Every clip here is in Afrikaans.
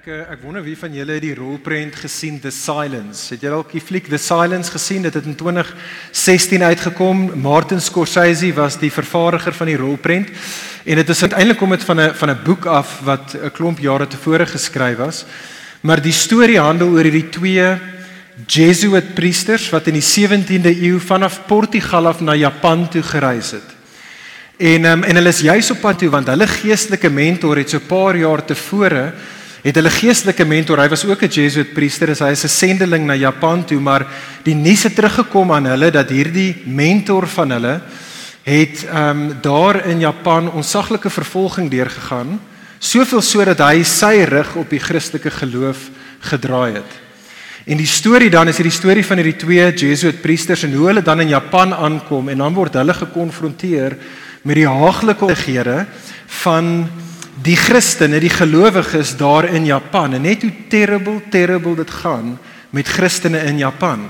Ek eh, ek wonder wie van julle het die rolprent gesien The Silence. Het julle al die fliek The Silence gesien? Dit het in 2016 uitgekom. Martin Scorsese was die vervaardiger van die rolprent en dit is uiteindelik kom dit van 'n van 'n boek af wat 'n klomp jare tevore geskryf was. Maar die storie handel oor hierdie twee Jesuit priesters wat in die 17de eeu vanaf Portugal af na Japan toe gereis het. En um, en hulle is juis op pad toe want hulle geestelike mentor het so 'n paar jaar tevore het hulle geestelike mentor, hy was ook 'n Jesuit priester, is hy is 'n sendeling na Japan toe, maar die nuus het teruggekom aan hulle dat hierdie mentor van hulle het ehm um, daar in Japan onsaglike vervolging deurgegaan, soveel sodat hy sy rug op die Christelike geloof gedraai het. En die storie dan is hierdie storie van hierdie twee Jesuit priesters en hoe hulle dan in Japan aankom en dan word hulle gekonfronteer met die haaglike omstandighede van die Christene, die gelowiges daar in Japan en net hoe terrible terrible dit gaan met Christene in Japan.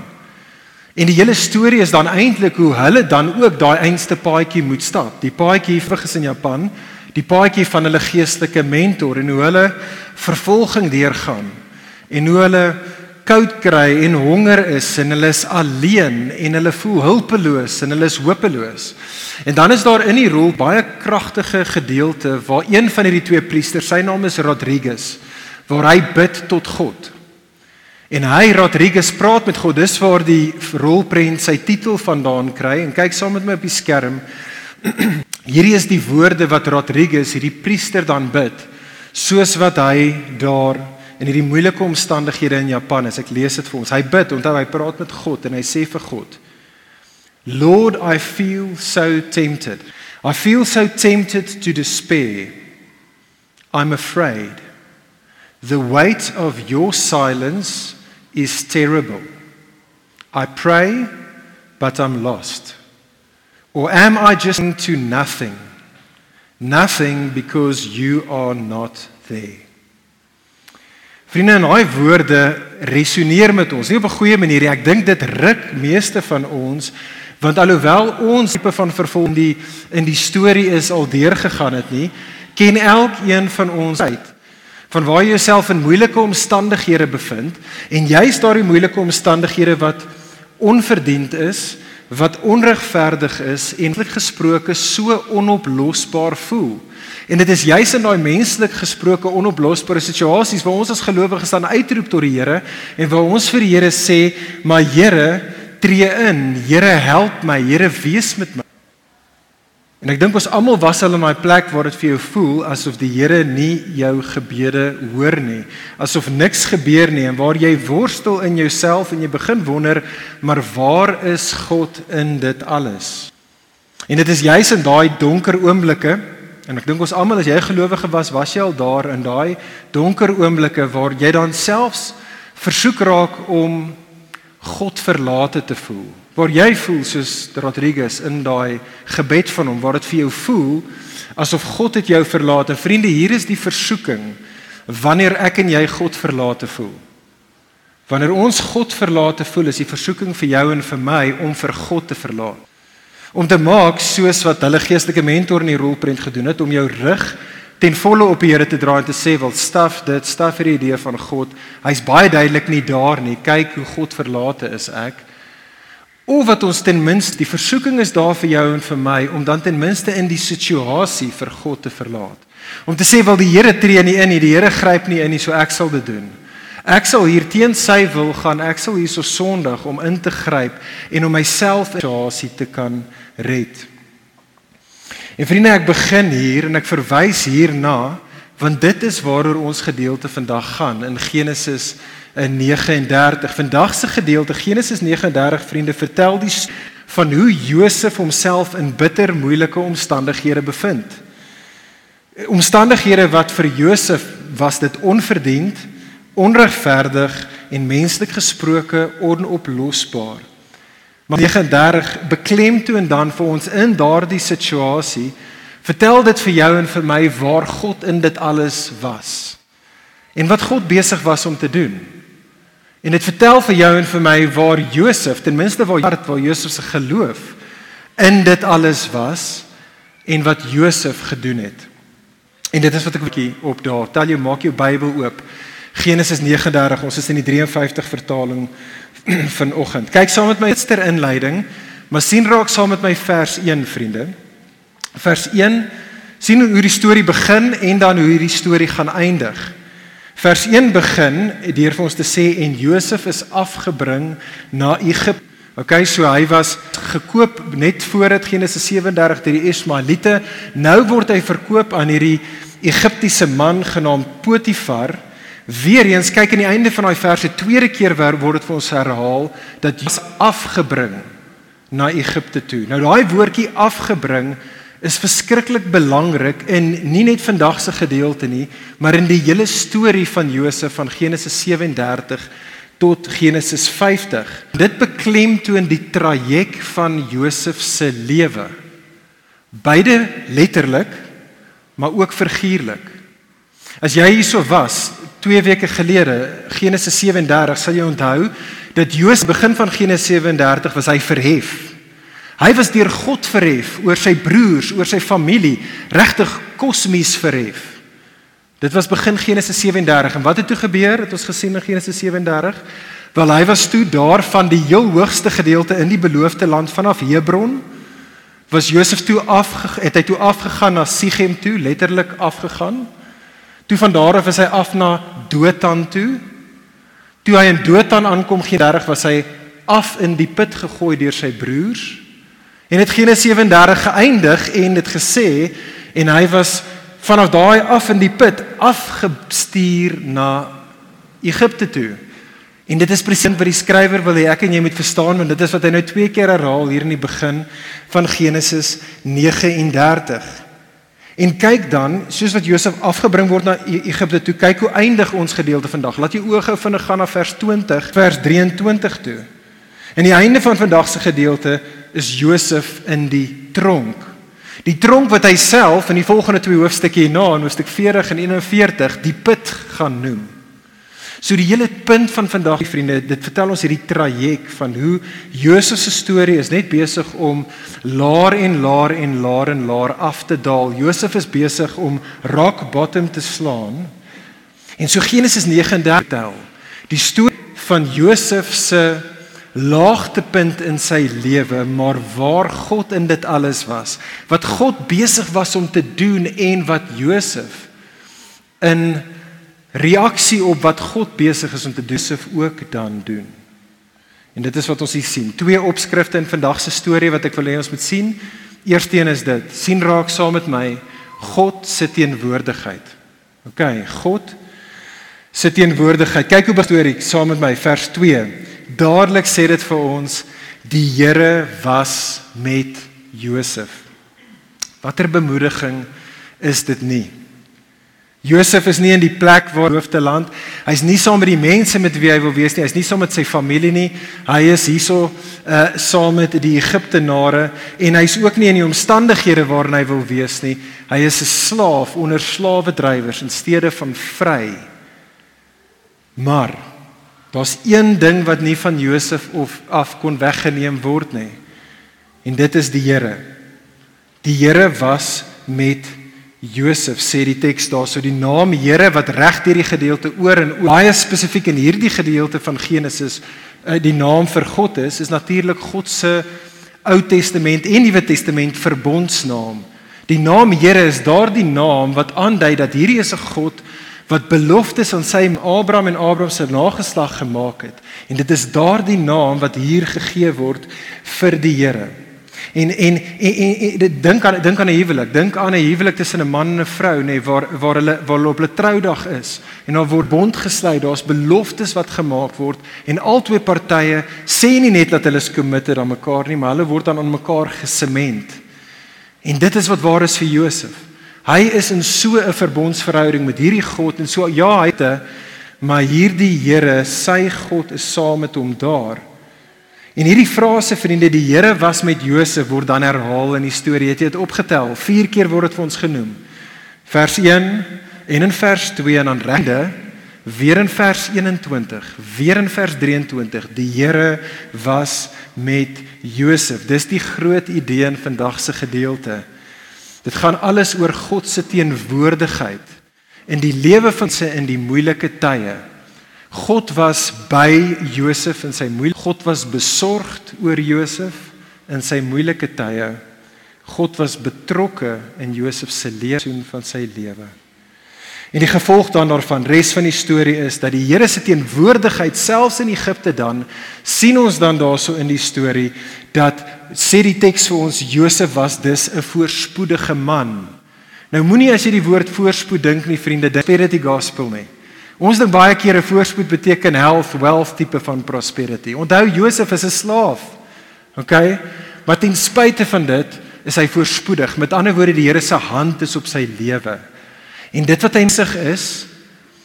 En die hele storie is dan eintlik hoe hulle dan ook daai einste paadjie moet stap. Die paadjie vergis in Japan, die paadjie van hulle geestelike mentor en hoe hulle vervolging deurgaan en hoe hulle koud kry en honger is en hulle is alleen en hulle voel hulpeloos en hulle is hopeloos. En dan is daar in die rol baie kragtige gedeelte waar een van hierdie twee priesters, sy naam is Rodriguez, waar hy bid tot God. En hy Rodriguez praat met God. Dis waar die rolprent sy titel vandaan kry en kyk saam met my op die skerm. Hierdie is die woorde wat Rodriguez hierdie priester dan bid soos wat hy daar in hierdie moeilike omstandighede in Japan is. Ek lees dit vir ons. Hy bid, onthou hy praat met God en hy sê vir God: Lord, I feel so tempted. I feel so tempted to despair. I'm afraid. The weight of your silence is terrible. I pray, but I'm lost. Or am I just to nothing? Nothing because you are not there. Vriende, en daai woorde resoneer met ons. Nie op 'n goeie manier nie. Ek dink dit ruk meeste van ons want alhoewel ons tipe van vervolging die in die storie is al deurgegaan het nie, ken elkeen van ons uit van waar jy jouself in moeilike omstandighede bevind en jy's daardie moeilike omstandighede wat onverdiend is, wat onregverdig is en eintlik gesproke so onoplosbaar voel. En dit is juis in daai menslik gesproke onoplosbare situasies waar ons as gelowiges dan uitroep tot die Here en waar ons vir die Here sê, "Maar Here, tree in. Here, help my. Here, wees met my." En ek dink ons almal was al in daai plek waar dit vir jou voel asof die Here nie jou gebede hoor nie, asof niks gebeur nie en waar jy worstel in jouself en jy begin wonder, maar waar is God in dit alles? En dit is juis in daai donker oomblikke En ek dink ons almal as jy gelowige was, was jy al daar in daai donker oomblikke waar jy dan selfs versoek raak om God verlate te voel. Waar jy voel soos Rodriguez in daai gebed van hom waar dit vir jou voel asof God het jou verlaat. En vriende, hier is die versoeking wanneer ek en jy God verlate voel. Wanneer ons God verlate voel, is die versoeking vir jou en vir my om vir God te verlaat om te maak soos wat hulle geestelike mentor in die rolprent gedoen het om jou rug ten volle op die Here te draai en te sê wel staf dit staf vir die idee van God. Hy's baie duidelik nie daar nie. Kyk hoe God verlate is ek. Of wat ons ten minste die versoeking is daar vir jou en vir my om dan ten minste in die situasie vir God te verlaat. Om te sê wel die Here tree nie in nie die Here gryp nie in nie so ek sal dit doen Ek sal hier teen sy wil gaan. Ek sal hierso Sondag om in te gryp en om myself in situasie te kan red. En vriende, ek begin hier en ek verwys hierna want dit is waaroor ons gedeelte vandag gaan in Genesis 39. Vandag se gedeelte Genesis 39 vriende vertel die van hoe Josef homself in bitter moeilike omstandighede bevind. Omstandighede wat vir Josef was dit onverdiend onregverdig en menslik gesproke onoplosbaar. Maar 39 beklemtoon dan vir ons in daardie situasie Vertel dit vir jou en vir my waar God in dit alles was. En wat God besig was om te doen. En dit vertel vir jou en vir my waar Josef, ten minste waar hart waar Josef se geloof in dit alles was en wat Josef gedoen het. En dit is wat ek 'n bietjie op daar. Tel jou maak jou Bybel oop. Genesis 39. Ons is in die 53 vertaling vanoggend. Kyk saam met my eerste inleiding, maar sien raak saam met my vers 1, vriende. Vers 1 sien hoe die storie begin en dan hoe hierdie storie gaan eindig. Vers 1 begin deur vir ons te sê en Josef is afgebring na Egipte. Okay, so hy was gekoop net voordat Genesis 37 deur die Ismaeliete. Nou word hy verkoop aan hierdie Egiptiese man genaamd Potifar. Weereens kyk aan die einde van daai vers, die tweede keer word dit vir ons herhaal dat is afgebring na Egipte toe. Nou daai woordjie afgebring is verskriklik belangrik in nie net vandag se gedeelte nie, maar in die hele storie van Josef van Genesis 37 tot Genesis 50. Dit beklemtoon die traject van Josef se lewe. Beide letterlik, maar ook figuurlik. As jy hierso was 2 weke gelede, Genesis 37, sal jy onthou dat Josef begin van Genesis 37 was hy verhef. Hy was deur God verhef oor sy broers, oor sy familie, regtig kosmies verhef. Dit was begin Genesis 37 en wat het toe gebeur? Het ons gesien in Genesis 37? Wel hy was toe daar van die heel hoogste gedeelte in die beloofde land vanaf Hebron was Josef toe af het hy toe afgegaan na Sichem toe, letterlik afgegaan. Toe van daar af is hy af na Dothan toe. Toe hy in Dothan aankom, gee 30 was hy af in die put gegooi deur sy broers. En het Genesis 37 geëindig en dit gesê en hy was vanaf daai af in die put afgestuur na Egipte toe. En dit is presies wat die skrywer wil hê ek en jy moet verstaan want dit is wat hy nou twee keer herhaal hier in die begin van Genesis 39. En kyk dan, soos wat Josef afgebring word na e- Egipte toe, kyk hoe eindig ons gedeelte vandag. Laat jou oë vinnig gaan na vers 20, vers 23 toe. En die einde van vandag se gedeelte is Josef in die tronk. Die tronk wat hy self in die volgende twee hoofstukke hierna in hoofstuk 40 en 41 die put gaan noem. So die hele punt van vandag, vriende, dit vertel ons hierdie traject van hoe Josef se storie is net besig om laer en laer en laer en laer af te daal. Josef is besig om rock bottom te slaan. En so Genesis 39 tel die storie van Josef se laagtepunt in sy lewe, maar waar God in dit alles was. Wat God besig was om te doen en wat Josef in reaksie op wat God besig is om te doen, Josef ook dan doen. En dit is wat ons hier sien. Twee opskrifte in vandag se storie wat ek wil hê ons moet sien. Eersteen is dit: sien raak saam met my God se teenwoordigheid. OK, God se teenwoordigheid. Kyk hoe bestorie saam met my vers 2. Dadelik sê dit vir ons die Here was met Josef. Watter bemoediging is dit nie? Josef is nie in die plek waar hoofde land. Hy's nie saam met die mense met wie hy wil wees nie. Hy's nie saam met sy familie nie. Hy is hierso uh saam met die Egiptenare en hy's ook nie in die omstandighede waarin hy wil wees nie. Hy is 'n slaaf onder slawedrywers in steede van vry. Maar Daar's een ding wat nie van Josef of af kon weggeneem word nie. En dit is die Here. Die Here was met Josef sê die teks daar so die naam Here wat reg deur die gedeelte oor en oor baie spesifiek in hierdie gedeelte van Genesis eh, die naam vir God is is natuurlik God se Ou Testament en Nuwe Testament verbondsnaam. Die naam Here is daardie naam wat aandui dat hierdie is 'n God wat beloftes aan sy Abraham en Abraham se nageslag gemaak het. En dit is daardie naam wat hier gegee word vir die Here. En en en, en, en dit dink aan dink aan 'n huwelik, dink aan 'n huwelik tussen 'n man en 'n vrou nê nee, waar waar hulle waar hulle op hulle troudag is en daar word bond gesluit, daar's beloftes wat gemaak word en albei partye sê nie net dat hulle is committed aan mekaar nie, maar hulle word dan aan mekaar gesement. En dit is wat waar is vir Josef. Hy is in so 'n verbondsverhouding met hierdie God en so ja, hy het 'n maar hierdie Here, sy God is saam met hom daar. En hierdie frase vriende, die Here was met Josef word dan herhaal in die storie. Het jy dit opgetel? 4 keer word dit vir ons genoem. Vers 1 en in vers 2 en dan regde weer in vers 21, weer in vers 23, die Here was met Josef. Dis die groot idee in vandag se gedeelte. Dit gaan alles oor God se teenwoordigheid in die lewe van sy in die moeilike tye. God was by Josef in sy moeilike God was besorgd oor Josef in sy moeilike tye. God was betrokke in Josef se lewe van sy lewe. En die gevolg dan daarvan res van die storie is dat die Here se teenwoordigheid selfs in Egipte dan sien ons dan daarso in die storie dat sê die teks vir ons Josef was dus 'n voorspoedige man. Nou moenie as jy die woord voorspoed dink nie vriende, dit is die gospel nie. Ons dink baie keer 'n voorspoed beteken health, wealth tipe van prosperity. Onthou Josef is 'n slaaf. OK? Maar ten spyte van dit is hy voorspoedig. Met ander woorde, die Here se hand is op sy lewe. En dit wat hy insig is,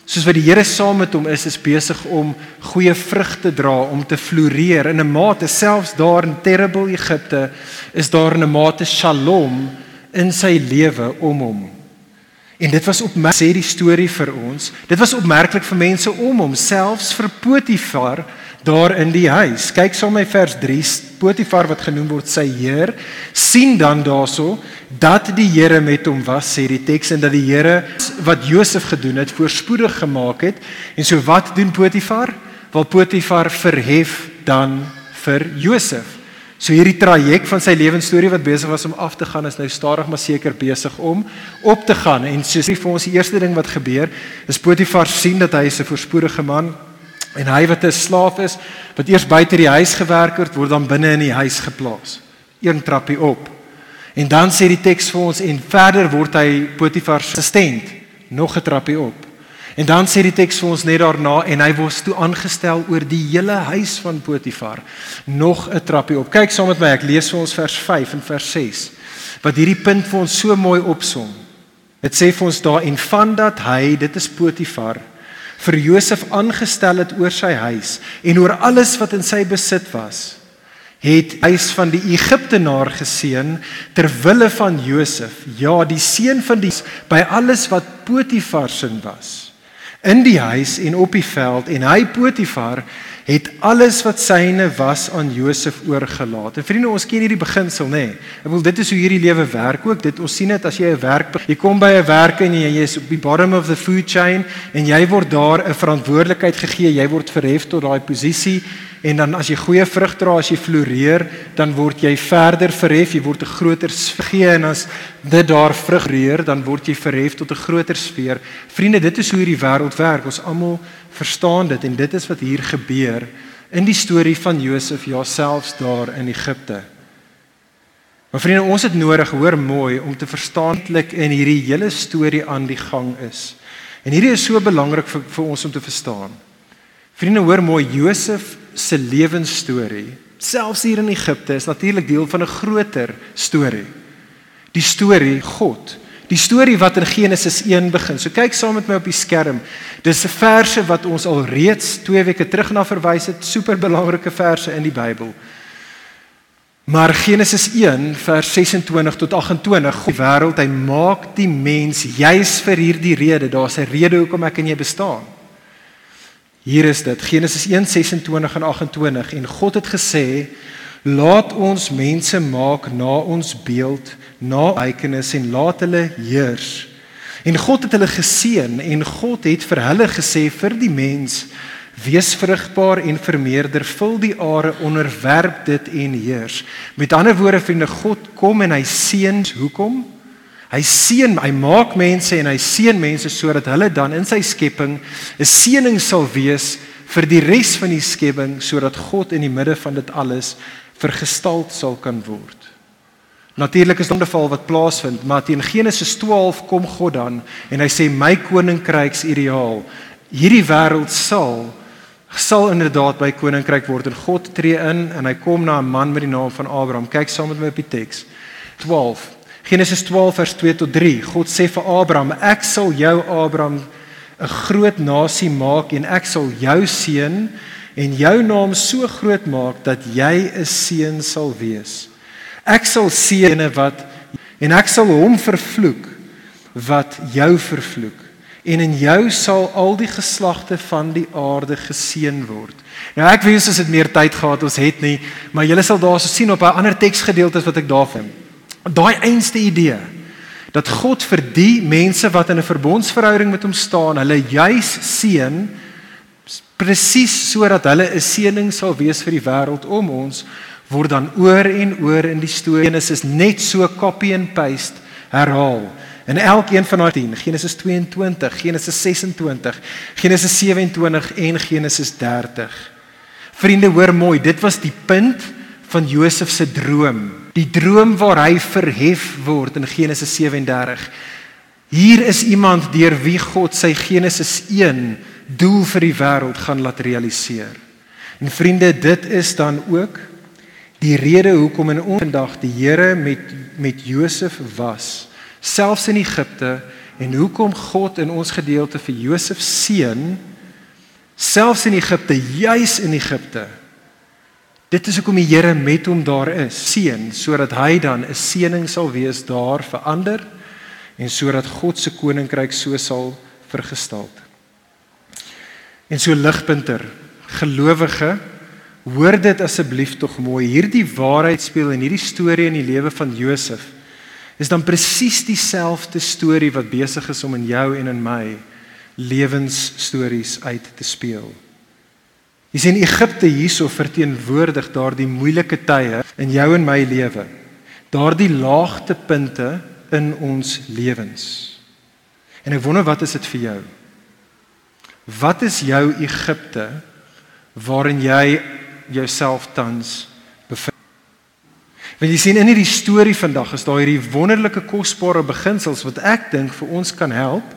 soos wat die Here saam met hom is, is besig om goeie vrugte dra, om te floreer in 'n mate selfs daar in terrible Egipte is daar 'n mate shalom in sy lewe om hom. En dit was opmerklik sê die storie vir ons. Dit was opmerklik vir mense om hom, selfs vir Potifar daar in die huis. Kyk saam met vers 3. Potifar wat genoem word sy heer, sien dan daarso dat die Here met hom was, sê die teks en dat die Here wat Josef gedoen het, voorspoedig gemaak het. En so wat doen Potifar? Wel Potifar verhef dan vir Josef. So hierdie traject van sy lewensstorie wat besig was om af te gaan is nou stadig maar seker besig om op te gaan. En soos vir ons die eerste ding wat gebeur, is Potifar sien dat hy 'n voorspoedige man en hy wat 'n slaaf is, wat eers buite die huis gewerk het, word dan binne in die huis geplaas. Een trappie op. En dan sê die teks vir ons en verder word hy Potifar se assistent, nog 'n trappie op. En dan sê die teks vir ons net daarna en hy word toe aangestel oor die hele huis van Potifar, nog 'n trappie op. Kyk saam met my, ek lees vir ons vers 5 en vers 6 wat hierdie punt vir ons so mooi opsom. Dit sê vir ons daar en van dat hy, dit is Potifar, vir Josef aangestel het oor sy huis en oor alles wat in sy besit was het huis van die Egiptenaar geseën ter wille van Josef. Ja, die seun van die by alles wat Potifar se was. In die huis en op die veld en hy Potifar het alles wat syne was aan Josef oorgelaat. En vriende, ons ken hierdie beginsel, nê? Nee. Ek wil dit is hoe hierdie lewe werk ook. Dit ons sien dit as jy 'n werk jy kom by 'n werk en jy is op die bottom of the food chain en jy word daar 'n verantwoordelikheid gegee. Jy word verhef tot daai posisie En dan as jy goeie vrug dra, as jy floreer, dan word jy verder verhef, jy word 'n groter sfeer en as dit daar vrug reer, dan word jy verhef tot 'n groter sfeer. Vriende, dit is hoe hierdie wêreld werk. Ons almal verstaan dit en dit is wat hier gebeur in die storie van Josef jouselfs daar in Egipte. Maar vriende, ons het nodig, hoor mooi, om te verstaanlik in hierdie hele storie aan die gang is. En hierdie is so belangrik vir, vir ons om te verstaan. Vriende, hoor mooi, Josef se lewensstorie, selfs hier in Egipte, is natuurlik deel van 'n groter storie. Die storie God. Die storie wat in Genesis 1 begin. So kyk saam met my op die skerm. Dis 'n verse wat ons al reeds 2 weke terug na verwys het, super belangrike verse in die Bybel. Maar Genesis 1 vers 26 tot 28, God wêreld, hy maak die mens juis vir hierdie rede. Daar's 'n rede hoekom ek en jy bestaan. Hier is dit Genesis 1:26 en 28 en God het gesê laat ons mense maak na ons beeld na eikenis en laat hulle heers. En God het hulle geseën en God het vir hulle gesê vir die mens wees vrugbaar en vermeerder vul die aarde onderwerp dit en heers. Met ander woorde vriende God kom en hy seën hoekom? Hy seën, hy maak mense en hy seën mense sodat hulle dan in sy skepping 'n seëning sal wees vir die res van die skepping sodat God in die midde van dit alles vergestald sal kan word. Natuurlik is dit 'n geval wat plaasvind, maar teen Genesis 12 kom God dan en hy sê my koninkryks ideaal, hierdie wêreld sal sal inderdaad by koninkryk word en God tree in en hy kom na 'n man met die naam van Abraham. Kyk saam met my op die teks. 12 Genesis 12 vers 2 tot 3. God sê vir Abraham: "Ek sal jou Abraham 'n groot nasie maak en ek sal jou seën en jou naam so groot maak dat jy 'n seun sal wees. Ek sal seëne wat en ek sal hom vervloek wat jou vervloek en in jou sal al die geslagte van die aarde geseën word. Nou ek wens as dit meer tyd gehad ons het nie, maar julle sal daarso sien op 'n ander teksgedeelte wat ek daar vind. Daai einste idee dat God vir die mense wat in 'n verbondsverhouding met hom staan, hulle juis seën presies sodat hulle 'n seëning sal wees vir die wêreld om ons word dan oor en oor in die storie Genesis net so copy and paste herhaal. In elkeen van daai 10, Genesis 22, Genesis 26, Genesis 27 en Genesis 30. Vriende, hoor mooi, dit was die punt van Josef se droom. Die droom waar hy verhef word in Genesis 37. Hier is iemand deur wie God sy Genesis 1 doel vir die wêreld gaan laat realiseer. En vriende, dit is dan ook die rede hoekom in ons vandag die Here met met Josef was selfs in Egipte en hoekom God in ons gedeelte vir Josef seën selfs in Egipte juis in Egipte dit is hoekom die Here met hom daar is. Seën sodat hy dan 'n seëning sal wees daar vir ander en sodat God se koninkryk so sal vergestal en so ligpunter gelowige hoor dit asseblief tog mooi. Hierdie waarheid speel in hierdie storie in die lewe van Josef is dan presies dieselfde storie wat besig is om in jou en in my lewensstories uit te speel. Jy sien Egipte hierso verteenwoordig daardie moeilike tye in jou en my lewe. Daardie laagtepunte in ons lewens. En ek wonder wat is dit vir jou? Wat is jou Egipte waarin jy jouself tans Want jy sien in hierdie storie vandag is daar hierdie wonderlike kosbare beginsels wat ek dink vir ons kan help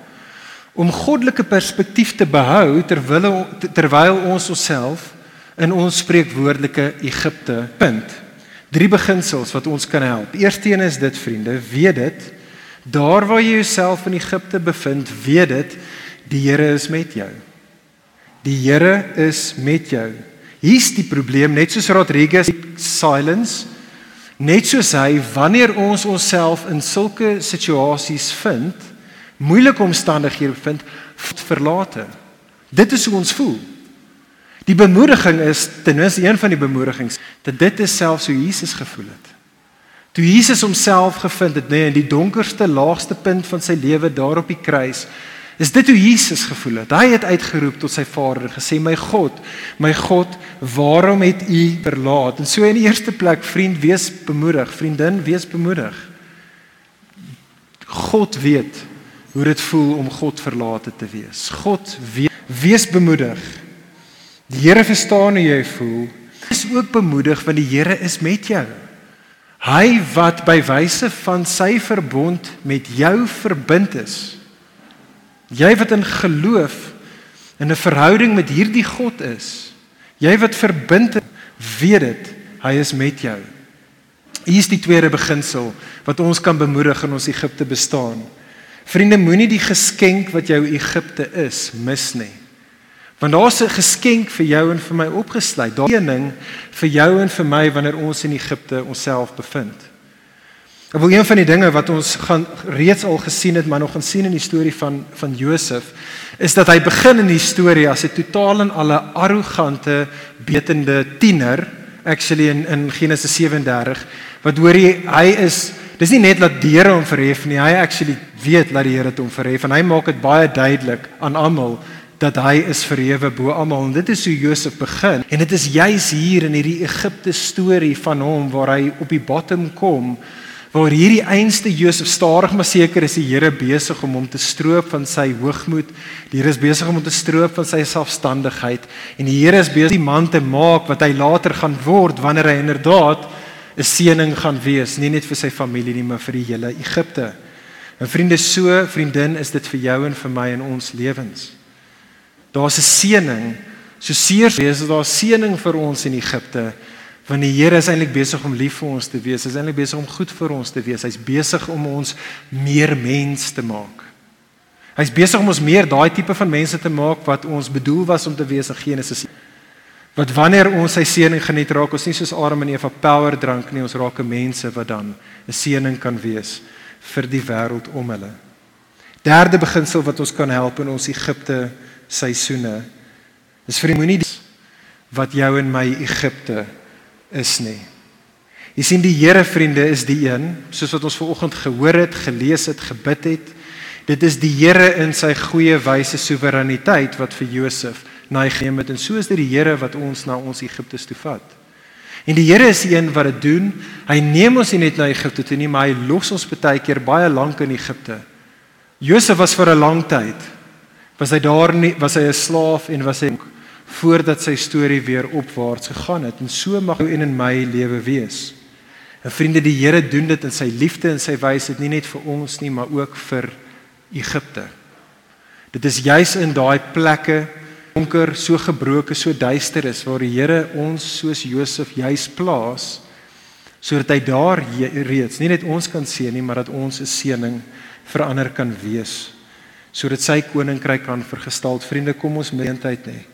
om goddelike perspektief te behou terwyl terwyl ons onsself in ons spreekwoordelike Egipte punt. Drie beginsels wat ons kan help. Eersteen is dit vriende, weet dit daar waar jy jouself in Egipte bevind, weet dit die Here is met jou. Die Here is met jou. Hier's die probleem, net soos Rodriguez silence Net soos hy wanneer ons onsself in sulke situasies vind, moeilike omstandighede vind, verlate. Dit is hoe ons voel. Die bemoediging is ten minste een van die bemoedigings dat dit is selfs hoe Jesus gevoel het. Toe Jesus homself gevind het, nê, nee, in die donkerste, laagste punt van sy lewe daar op die kruis, Is dit hoe Jesus gevoel het? Hy het uitgeroep tot sy Vader en gesê: "My God, my God, waarom het U verlaat?" En so in die eerste plek, vriend, wees bemoedig, vriendin, wees bemoedig. God weet hoe dit voel om God verlate te wees. God weet, wees bemoedig. Die Here verstaan hoe jy voel. Wees ook bemoedig want die Here is met jou. Hy wat by wyse van sy verbond met jou verbind is. Jy wat in geloof in 'n verhouding met hierdie God is. Jy wat verbind is, weet dit, hy is met jou. Hier is die tweede beginsel wat ons kan bemoedig in ons Egipte bestaan. Vriende, moenie die geskenk wat jou Egipte is mis nie. Want daar's 'n geskenk vir jou en vir my opgesluit. Daar's 'n ding vir jou en vir my wanneer ons in Egipte onsself bevind. Ek wil een van die dinge wat ons gaan reeds al gesien het, maar nog gaan sien in die storie van van Josef, is dat hy begin in die storie as 'n totaal en alle arrogante, betende tiener, actually in in Genesis 37, wat hoor hy hy is dis nie net dat die Here hom verhef nie, hy actually weet dat die Here hom verhef en hy maak dit baie duidelik aan almal dat hy is verhewe bo almal. En dit is hoe Josef begin. En dit is juis hier in hierdie Egipte storie van hom waar hy op die bottom kom waar hierdie einste Josef stadig maar seker is die Here besig om hom te stroop van sy hoogmoed. Die Here is besig om hom te stroop van sy selfstandigheid. En die Here is besig die man te maak wat hy later gaan word wanneer hy inderdaad 'n seëning gaan wees, nie net vir sy familie nie, maar vir die hele Egipte. En vriende, so vriendin is dit vir jou en vir my in ons lewens. Daar's 'n seëning, so seer wees daar 'n seëning vir ons in Egipte Want die Here is eintlik besig om lief vir ons te wees. Hy's eintlik besig om goed vir ons te wees. Hy's besig om ons meer mens te maak. Hy's besig om ons meer daai tipe van mense te maak wat ons bedoel was om te wees in Genesis. Wat wanneer ons sy seëning geniet, raak ons nie soos Adam en Eva power drank nie, ons raak mense wat dan 'n seëning kan wees vir die wêreld om hulle. Derde beginsel wat ons kan help in ons Egipte seisoene is vir moenie wat jou en my Egipte is nie. Jy sien die Here vriende is die een soos wat ons vanoggend gehoor het, gelees het, gebid het. Dit is die Here in sy goeie wyse soewereiniteit wat vir Josef na geneem het en so is dit die Here wat ons na ons Egipte toe vat. En die Here is die een wat dit doen. Hy neem ons nie net na Egipte toe nie, maar hy los ons baie keer baie lank in Egipte. Josef was vir 'n lang tyd was hy daar nie was hy 'n slaaf en was hy voordat sy storie weer opwaarts gegaan het en so mag jou en in my lewe wees. En vriende, die Here doen dit in sy liefde en sy wysheid nie net vir ons nie, maar ook vir Egipte. Dit is juis in daai plekke donker, so gebroke, so duister is waar die Here ons soos Josef juis plaas sodat hy daar reeds nie net ons kan sien nie, maar dat ons 'n seëning vir ander kan wees sodat sy koninkryk kan vergestaal. Vriende, kom ons meentheid nê.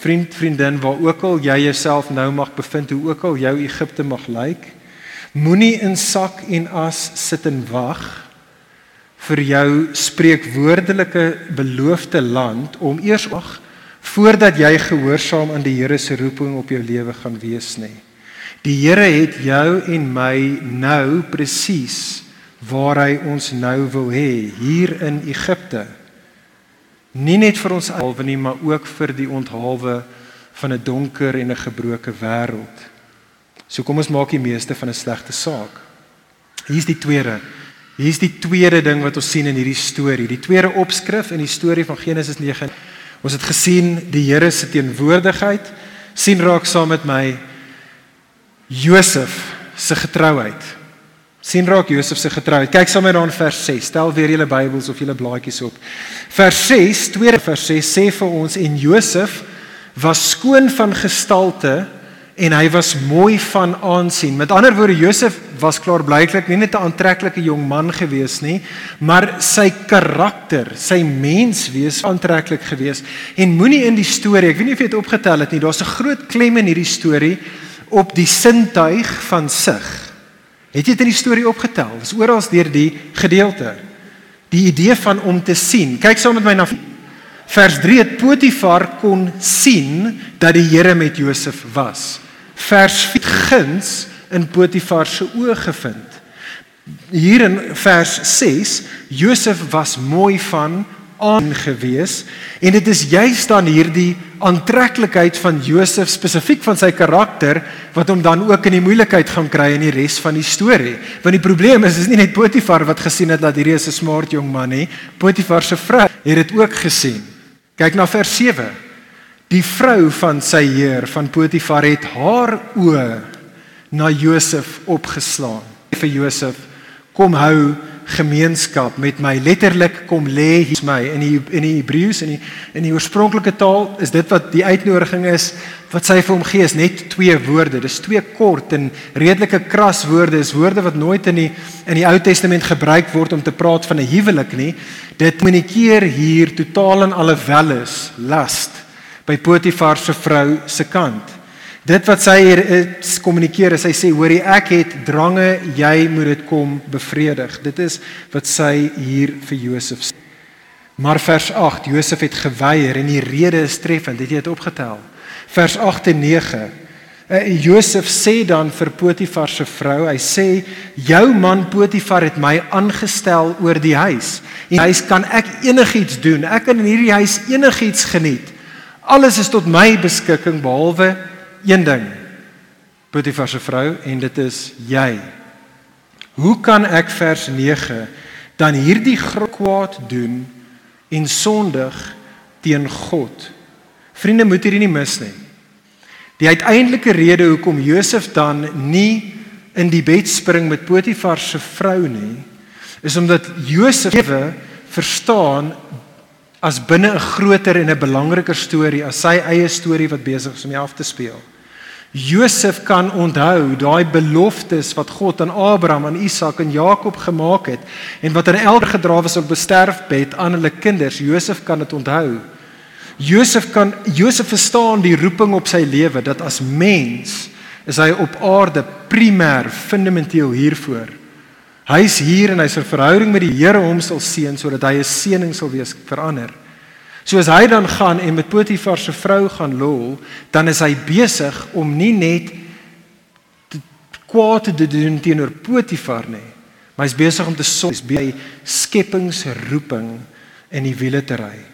Vriend, vriendin, waar ook al jy jouself nou mag bevind, hoe ook al jou Egipte mag lyk, moenie in sak en as sit en wag vir jou spreekwoordelike beloofde land om eers wag voordat jy gehoorsaam aan die Here se roeping op jou lewe gaan wees nie. Die Here het jou en my nou presies waar hy ons nou wil hê hier in Egipte. Nie net vir ons alwe nie, maar ook vir die onthaalwe van 'n donker en 'n gebroke wêreld. So kom ons maak die meeste van 'n slegte saak. Hier's die tweede. Hier's die tweede ding wat ons sien in hierdie storie. Die tweede opskrif in die storie van Genesis 9. Ons het gesien die Here se teenwoordigheid. sien raak saam met my Josef se getrouheid sien raak Josef se getrouheid. Kyk saam met dan vers 6. Stel weer julle Bybels of julle blaadjies op. Vers 6, tweede vers 6 sê vir ons en Josef was skoon van gestalte en hy was mooi van aansien. Met ander woorde Josef was klaar blyklik nie net 'n aantreklike jong man gewees nie, maar sy karakter, sy menswees aantreklik gewees. En moenie in die storie, ek weet nie of jy dit opgetel het nie, daar's 'n groot klem in hierdie storie op die sintuig van sig. Het jy dit in die storie opgetel? Dis oral deur die gedeelte. Die idee van om te sien. Kyk saam met my na vers 3. Het Potifar kon sien dat die Here met Josef was. Vers 4 guns in Potifar se oë gevind. Hier in vers 6, Josef was mooi van aangewees en dit is juist dan hierdie aantreklikheid van Josef spesifiek van sy karakter wat hom dan ook in die moeilikheid gaan kry in die res van die storie. Want die probleem is is nie net Potifar wat gesien het dat hierdie is 'n smart jong man nie. Potifar se vrou het dit ook gesien. Kyk na vers 7. Die vrou van sy heer van Potifar het haar oë na Josef opgeslaan. Vir Josef kom hou gemeenskap met my. Letterlik kom lê hier my. In die in die Hebreëus in die in die oorspronklike taal is dit wat die uitnodiging is wat sy vir hom gee is net twee woorde. Dis twee kort en redelike kras woorde. Is woorde wat nooit in die in die Ou Testament gebruik word om te praat van 'n huwelik nie. Dit kommunikeer hier totaal en alle welis last by Potifar se vrou se kant Dit wat sy hier is kommunikeer is hy sê hoorie ek het drange jy moet dit kom bevredig. Dit is wat sy hier vir Josef sê. Maar vers 8 Josef het geweier en die rede is treffend. Het jy dit opgetel? Vers 8 en 9. Uh, Josef sê dan vir Potifar se vrou, hy sê jou man Potifar het my aangestel oor die huis. En huis kan ek enigiets doen. Ek kan in hierdie huis enigiets geniet. Alles is tot my beskikking behalwe een ding. Potifar se vrou en dit is jy. Hoe kan ek vers 9 dan hierdie kwaad doen en sondig teen God? Vriende moet hierdie nie mis nie. Die uiteindelike rede hoekom Josef dan nie in die bed spring met Potifar se vrou nie, is omdat Josef verstaan as binne 'n groter en 'n belangriker storie as sy eie storie wat besig is om af te speel. Josef kan onthou daai beloftes wat God aan Abraham, aan Isak en Jakob gemaak het en wat aan elke gedra was op besterfbed aan hulle kinders. Josef kan dit onthou. Josef kan Josef verstaan die roeping op sy lewe dat as mens is hy op aarde primêr fundamenteel hiervoor. Hy's hier en hy's 'n verhouding met die Here hom sal seën sodat hy 'n seëning sal wees vir ander. So as hy dan gaan en met Potifar se vrou gaan lol, dan is hy besig om nie net kwaad te doen teenoor Potifar nie, maar hy's besig om te sorg by skepingsroeping in die wiele te ry.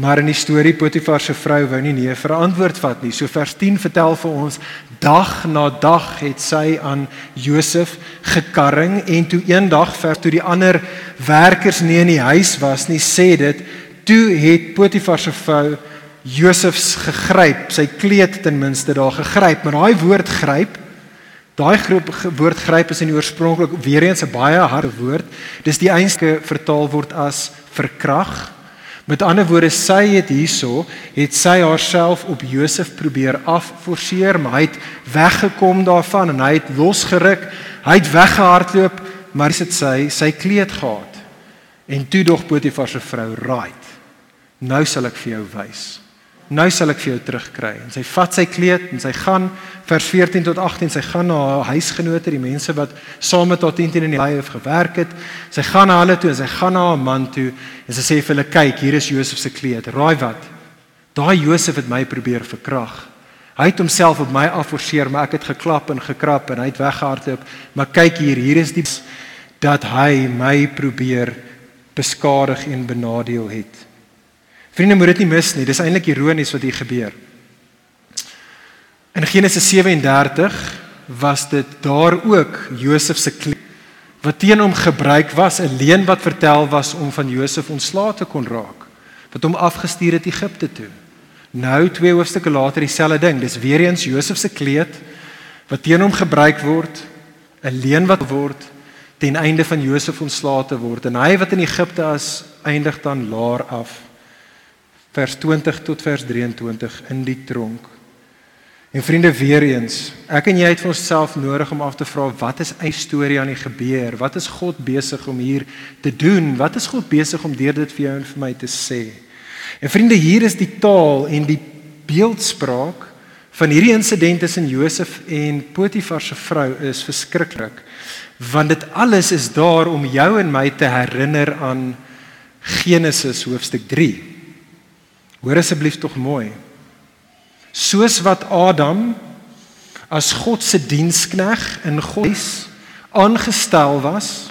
Maar in die storie Potifar se vrou wou nie nee vir antwoord vat nie. So vers 10 vertel vir ons dag na dag het sy aan Josef gekarring en toe eendag vers toe die ander werkers nie in die huis was nie, sê dit toe het Potifar se vrou Josef gegryp, sy kleed ten minste daar gegryp, maar daai woord gryp Daai groep woord gryp is in die oorspronklik weer eens 'n baie harde woord. Dis die einste vertaal word as verkrag. Met ander woorde, sy het hierso het sy haarself op Josef probeer afforceer, maar hy het weggekom daarvan en hy het losgeruk. Hy het weggehardloop, maar dit sy sy kleed gehad. En toe dog Potifar se vrou, "Right. Nou sal ek vir jou wys." Nou sal ek vir jou terugkry. En sy vat sy kleed en sy gaan vers 14 tot 18, sy gaan na haar huisgenote, die mense wat saam met haar 10 in die het gewerk het. Sy gaan na hulle toe en sy gaan na haar man toe en sy sê vir hulle, "Kyk, hier is Josef se kleed. Raai wat? Daai Josef het my probeer verkrag. Hy het homself op my afforceer, maar ek het geklap en gekrap en hy het weggehardloop. Maar kyk hier, hier is die dat hy my probeer beskadig en benadeel het." Vriende, moet dit nie mis nie. Dis eintlik ironies wat hier gebeur. In Genesis 37 was dit daar ook Josef se kleed wat teen hom gebruik was, 'n leuen wat vertel was om van Josef ontslae te kon raak, wat hom afgestuur het Egipte toe. Nou twee hoofstukke later dieselfde ding. Dis weer eens Josef se kleed wat teen hom gebruik word, 'n leuen wat word ten einde van Josef ontslae te word en hy wat in Egipte as eindig dan laer af vers 20 tot vers 23 in die tronk. En vriende weer eens, ek en jy het vir onsself nodig om af te vra wat is eie storie aan die gebeur? Wat is God besig om hier te doen? Wat is God besig om deur dit vir jou en vir my te sê? En vriende, hier is die taal en die beeldspraak van hierdie insident tussen Josef en Potifar se vrou is verskriklik. Want dit alles is daar om jou en my te herinner aan Genesis hoofstuk 3. Hoor asseblief tog mooi. Soos wat Adam as God se dienskneg in God se aangestel was,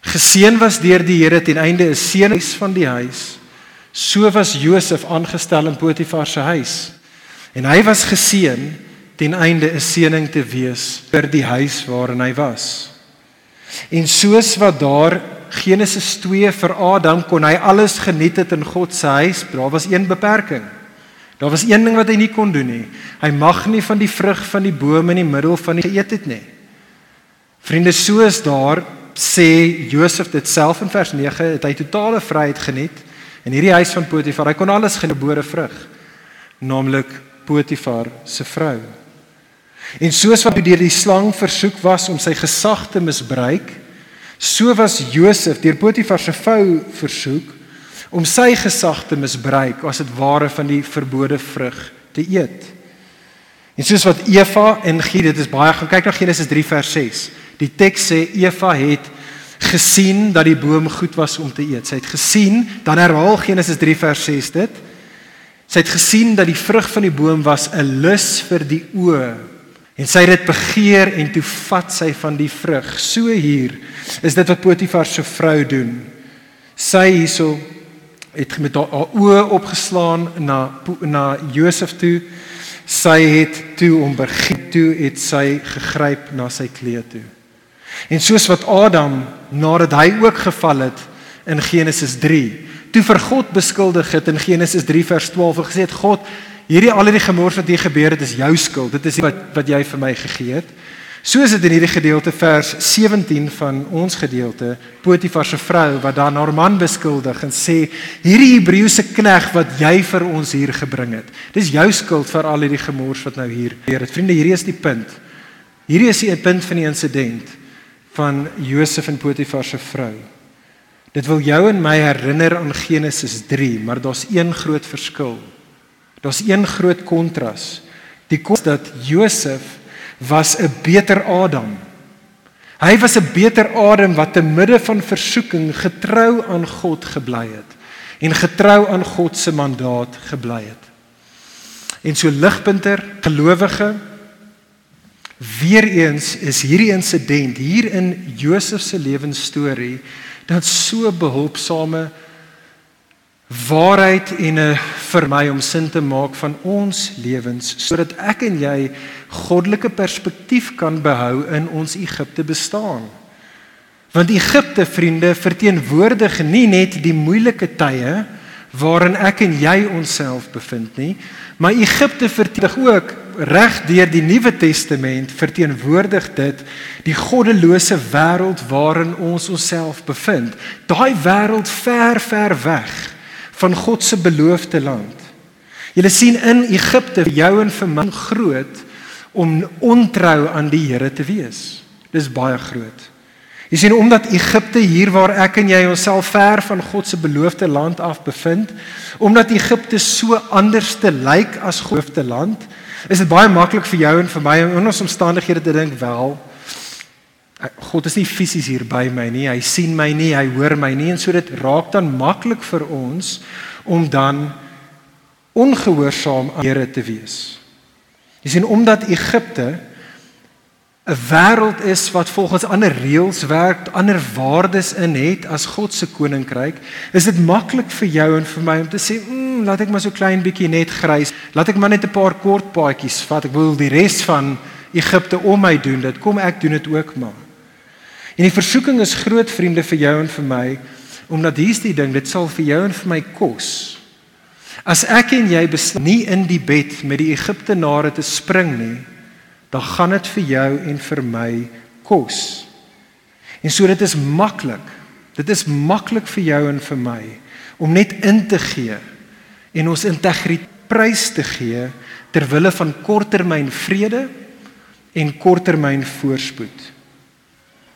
geseën was deur die Here ten einde 'n seënhuis van die huis, so was Josef aangestel in Potifar se huis. En hy was geseën ten einde 'n seëning te wees vir die huis waarin hy was. En soos wat daar Genesis 2 vir Adam kon hy alles geniet het in God se huis. Daar was een beperking. Daar was een ding wat hy nie kon doen nie. Hy mag nie van die vrug van die boom in die middel van die geëet het nie. Vriende, soos daar sê Josef dit self in vers 9, het hy totale vryheid geniet in hierdie huis van Potifar. Hy kon alles gebore vrug, naamlik Potifar se vrou. En soos wat deur die slang versoek was om sy gesag te misbruik, So was Josef deur Potifar se vrou versoek om sy gesag te misbruik as dit ware van die verbode vrug te eet. En soos wat Eva en Gied dit is baie gaan kyk na Genesis 3 vers 6. Die teks sê Eva het gesien dat die boom goed was om te eet. Sy het gesien, dan herhaal Genesis 3 vers 6 dit. Sy het gesien dat die vrug van die boom was 'n lus vir die oë En sy het dit begeer en toe vat sy van die vrug. So hier is dit wat Potifar se vrou doen. Sy hierso het met haar oë opgeslaan na na Josef toe. Sy het toe om begeer toe het sy gegryp na sy kleed toe. En soos wat Adam nadat hy ook geval het in Genesis 3, toe vir God beskuldig het in Genesis 3 vers 12 en gesê het God hierdie al hierdie gemors wat hier gebeur het is jou skuld. Dit is wat wat jy vir my gegee het. So is dit in hierdie gedeelte vers 17 van ons gedeelte Potifar se vrou wat dan haar man beskuldig en sê hierdie Hebreëse knegg wat jy vir ons hier gebring het. Dis jou skuld vir al hierdie gemors wat nou hier gebeur het. Vriende, hierdie is die punt. Hierdie is die punt van die insident van Josef en Potifar se vrou. Dit wil jou en my herinner aan Genesis 3, maar daar's een groot verskil. Daar's een groot kontras. Die kos dat Josef was 'n beter Adam. Hy was 'n beter Adam wat te midde van versoeking getrou aan God gebly het en getrou aan God se mandaat gebly het. En so ligpunter gelowige weer eens is hierdie insident hier in Josef se lewensstorie dat so behulpsame waarheid en 'n vir my om sin te maak van ons lewens sodat ek en jy goddelike perspektief kan behou in ons Egipte bestaan. Want Egipte vriende verteenwoordig nie net die moeilike tye waarin ek en jy onsself bevind nie, maar Egipte verteenwoordig ook reg deur die Nuwe Testament verteenwoordig dit die goddelose wêreld waarin ons onsself bevind. Daai wêreld ver ver weg van God se beloofde land. Julle sien in Egipte vir jou en vir my groot om ontrou aan die Here te wees. Dis baie groot. Jy sien omdat Egipte hier waar ek en jy onsself ver van God se beloofde land af bevind, omdat Egipte so anders te lyk as God se land, is dit baie maklik vir jou en vir my in ons omstandighede te dink wel God is nie fisies hier by my nie. Hy sien my nie, hy hoor my nie en so dit raak dan maklik vir ons om dan ongehoorsaam aan Here te wees. Jy sien omdat Egipte 'n wêreld is wat volgens ander reëls werk, ander waardes in het as God se koninkryk, is dit maklik vir jou en vir my om te sê, "Mm, laat ek maar so klein bietjie net grys. Laat ek maar net 'n paar kort paadjies vat. Ek wil die res van Egipte om my doen. Dit kom ek doen dit ook maar." En die versoeking is groot vriende vir jou en vir my omdat hier's die ding dit sal vir jou en vir my kos. As ek en jy besluit nie in die bed met die Egiptenare te spring nie, dan gaan dit vir jou en vir my kos. En so dit is maklik. Dit is maklik vir jou en vir my om net in te gee en ons integriteit prys te gee ter wille van korttermyn vrede en korttermyn voorspoed.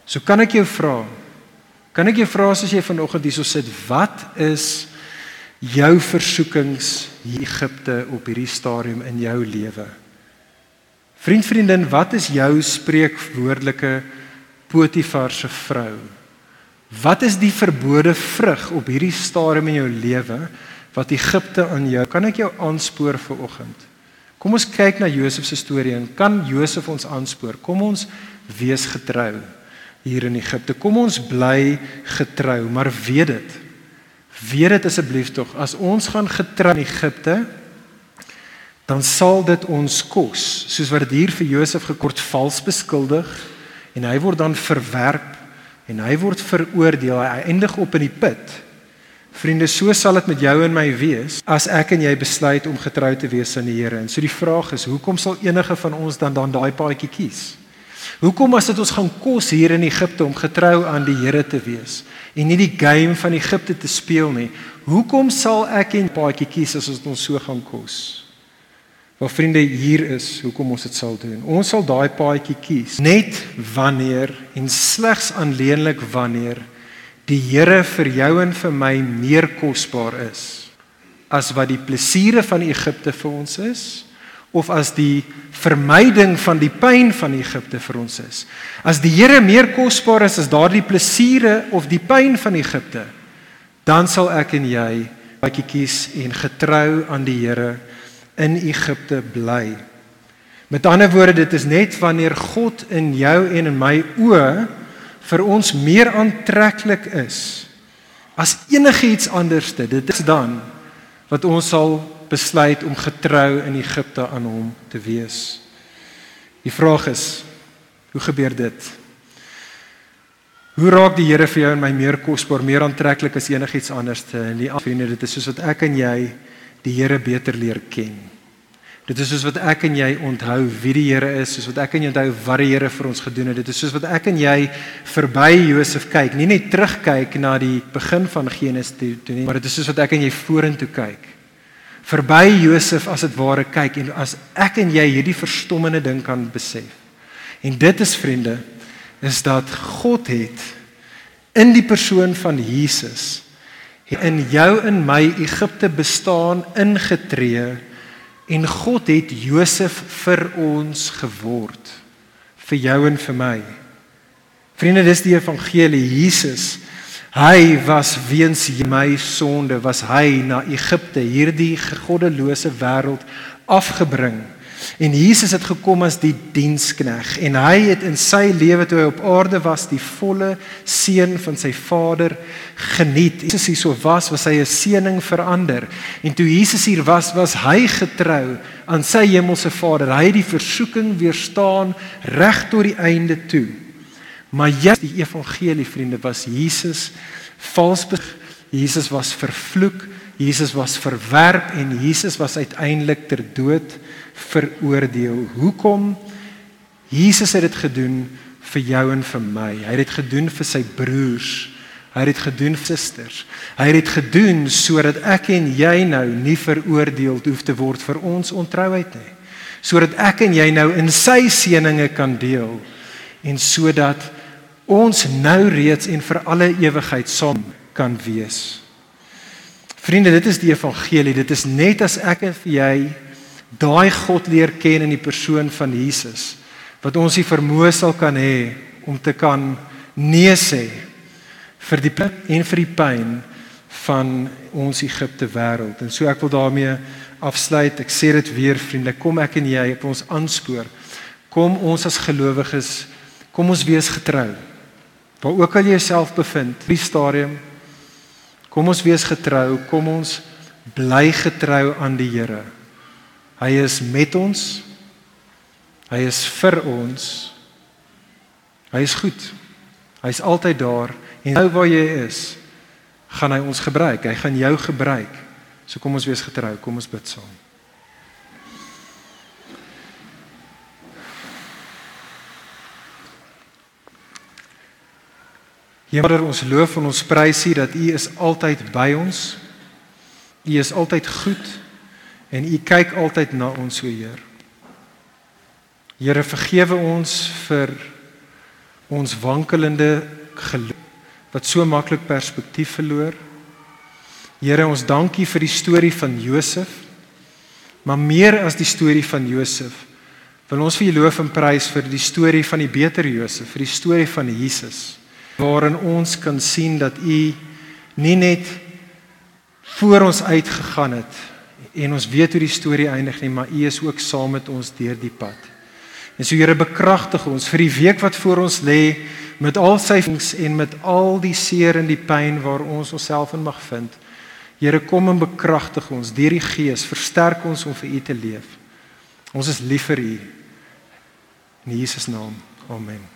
So kan ek jou vra. Kan ek jou vra as jy vanoggend hierso sit, wat is jou versoekings hier Egipte op hierdie stadium in jou lewe? Vriend, vriendin, wat is jou spreekwoordelike Potifar se vrou? Wat is die verbode vrug op hierdie stadium in jou lewe wat Egipte aan jou? Kan ek jou aanspoor vir oggend? Kom ons kyk na Josef se storie en kan Josef ons aanspoor? Kom ons wees getrou hier in Egipte. Kom ons bly getrou, maar weet dit. Weet dit asseblief tog, as ons gaan getrou in Egipte, dan sal dit ons kos, soos wat dit hier vir Josef gekort vals beskuldig en hy word dan verwerp en hy word veroordeel. Hy eindig op in die put. Vriende, so sal dit met jou en my wees as ek en jy besluit om getrou te wees aan die Here. En so die vraag is, hoekom sal enige van ons dan dan daai paadjie kies? Hoekom as dit ons gaan kos hier in Egipte om getrou aan die Here te wees en nie die game van Egipte te speel nie? Hoekom sal ek en paadjie kies as ons ons so gaan kos? Wel vriende, hier is hoekom ons dit sal doen. Ons sal daai paadjie kies net wanneer en slegs aanleenlik wanneer die Here vir jou en vir my meer kosbaar is as wat die plesiere van Egipte vir ons is of as die vermyding van die pyn van Egipte vir ons is. As die Here meer kosbaar is as daardie plesiere of die pyn van Egipte, dan sal ek en jy baie kies en getrou aan die Here in Egipte bly. Met ander woorde, dit is net wanneer God in jou en in my oë vir ons meer aantreklik is as enigiets anderste. Dit is dan wat ons sal besluit om getrou in Egipte aan hom te wees. Die vraag is, hoe gebeur dit? Hoe raak die Here vir jou en my meer kosbaar, meer aantreklik as enigiets anders te in die vriende? Dit is soos wat ek en jy die Here beter leer ken. Dit is soos wat ek en jy onthou wie die Here is, soos wat ek en jy onthou wat die Here vir ons gedoen het. Dit is soos wat ek en jy verby Josef kyk, nie net terugkyk na die begin van Genesis toe nie, maar dit is soos wat ek en jy vorentoe kyk verby Josef as dit ware kyk en as ek en jy hierdie verstommende ding kan besef. En dit is vriende is dat God het in die persoon van Jesus in jou en my Egipte bestaan ingetree en God het Josef vir ons geword vir jou en vir my. Vriende, dis die evangelie Jesus. Hy was weens my sonde was hy na Egipte, hierdie goddelose wêreld afgebring En Jesus het gekom as die dienskneg en hy het in sy lewe toe hy op aarde was die volle seën van sy Vader geniet. Jesus hier so was, was hy 'n seëning vir ander. En toe Jesus hier was, was hy getrou aan sy hemelse Vader. Hy het die versoeking weerstaan reg tot die einde toe. Maar ja, die evangelie vriende was Jesus vals Jesus was vervloek, Jesus was verwerp en Jesus was uiteindelik ter dood veroordeel. Hoekom? Jesus het dit gedoen vir jou en vir my. Hy het dit gedoen vir sy broers. Hy het dit gedoen vir susters. Hy het dit gedoen sodat ek en jy nou nie veroordeel hoef te word vir ons ontrouheid nie. Sodat ek en jy nou in sy seëninge kan deel en sodat ons nou reeds en vir alle ewigheid saam kan wees. Vriende, dit is die evangelie. Dit is net as ek en jy daai God leer ken in die persoon van Jesus wat ons die vermoë sal kan hê om te kan nee sê vir die en vir die pyn van ons Egipte wêreld. En so ek wil daarmee afsluit. Ek sê dit weer vriende, kom ek en jy op ons aanspoor. Kom ons as gelowiges, kom ons wees getrou. Waar ook al jy jouself bevind, die stadium kom ons wees getrou, kom ons bly getrou aan die Here. Hy is met ons. Hy is vir ons. Hy is goed. Hy's altyd daar en nou waar jy is, gaan hy ons gebruik. Hy gaan jou gebruik. So kom ons wees getrou. Kom ons bid saam. Here, ons loof en ons prys U dat U is altyd by ons. U is altyd goed. En U kyk altyd na ons, o Heer. Here vergewe ons vir ons wankelende geloof wat so maklik perspektief verloor. Here, ons dankie vir die storie van Josef. Maar meer as die storie van Josef, wil ons vir U loof en prys vir die storie van die beter Josef, vir die storie van Jesus, waarin ons kan sien dat U nie net voor ons uitgegaan het en ons weet hoe die storie eindig nie, maar U is ook saam met ons deur die pad. En so Here bekragtig ons vir die week wat voor ons lê met al sy vings en met al die seer en die pyn waar ons onsself in mag vind. Here kom en bekragtig ons deur die Gees, versterk ons om vir U te leef. Ons is lief vir U. In Jesus naam. Amen.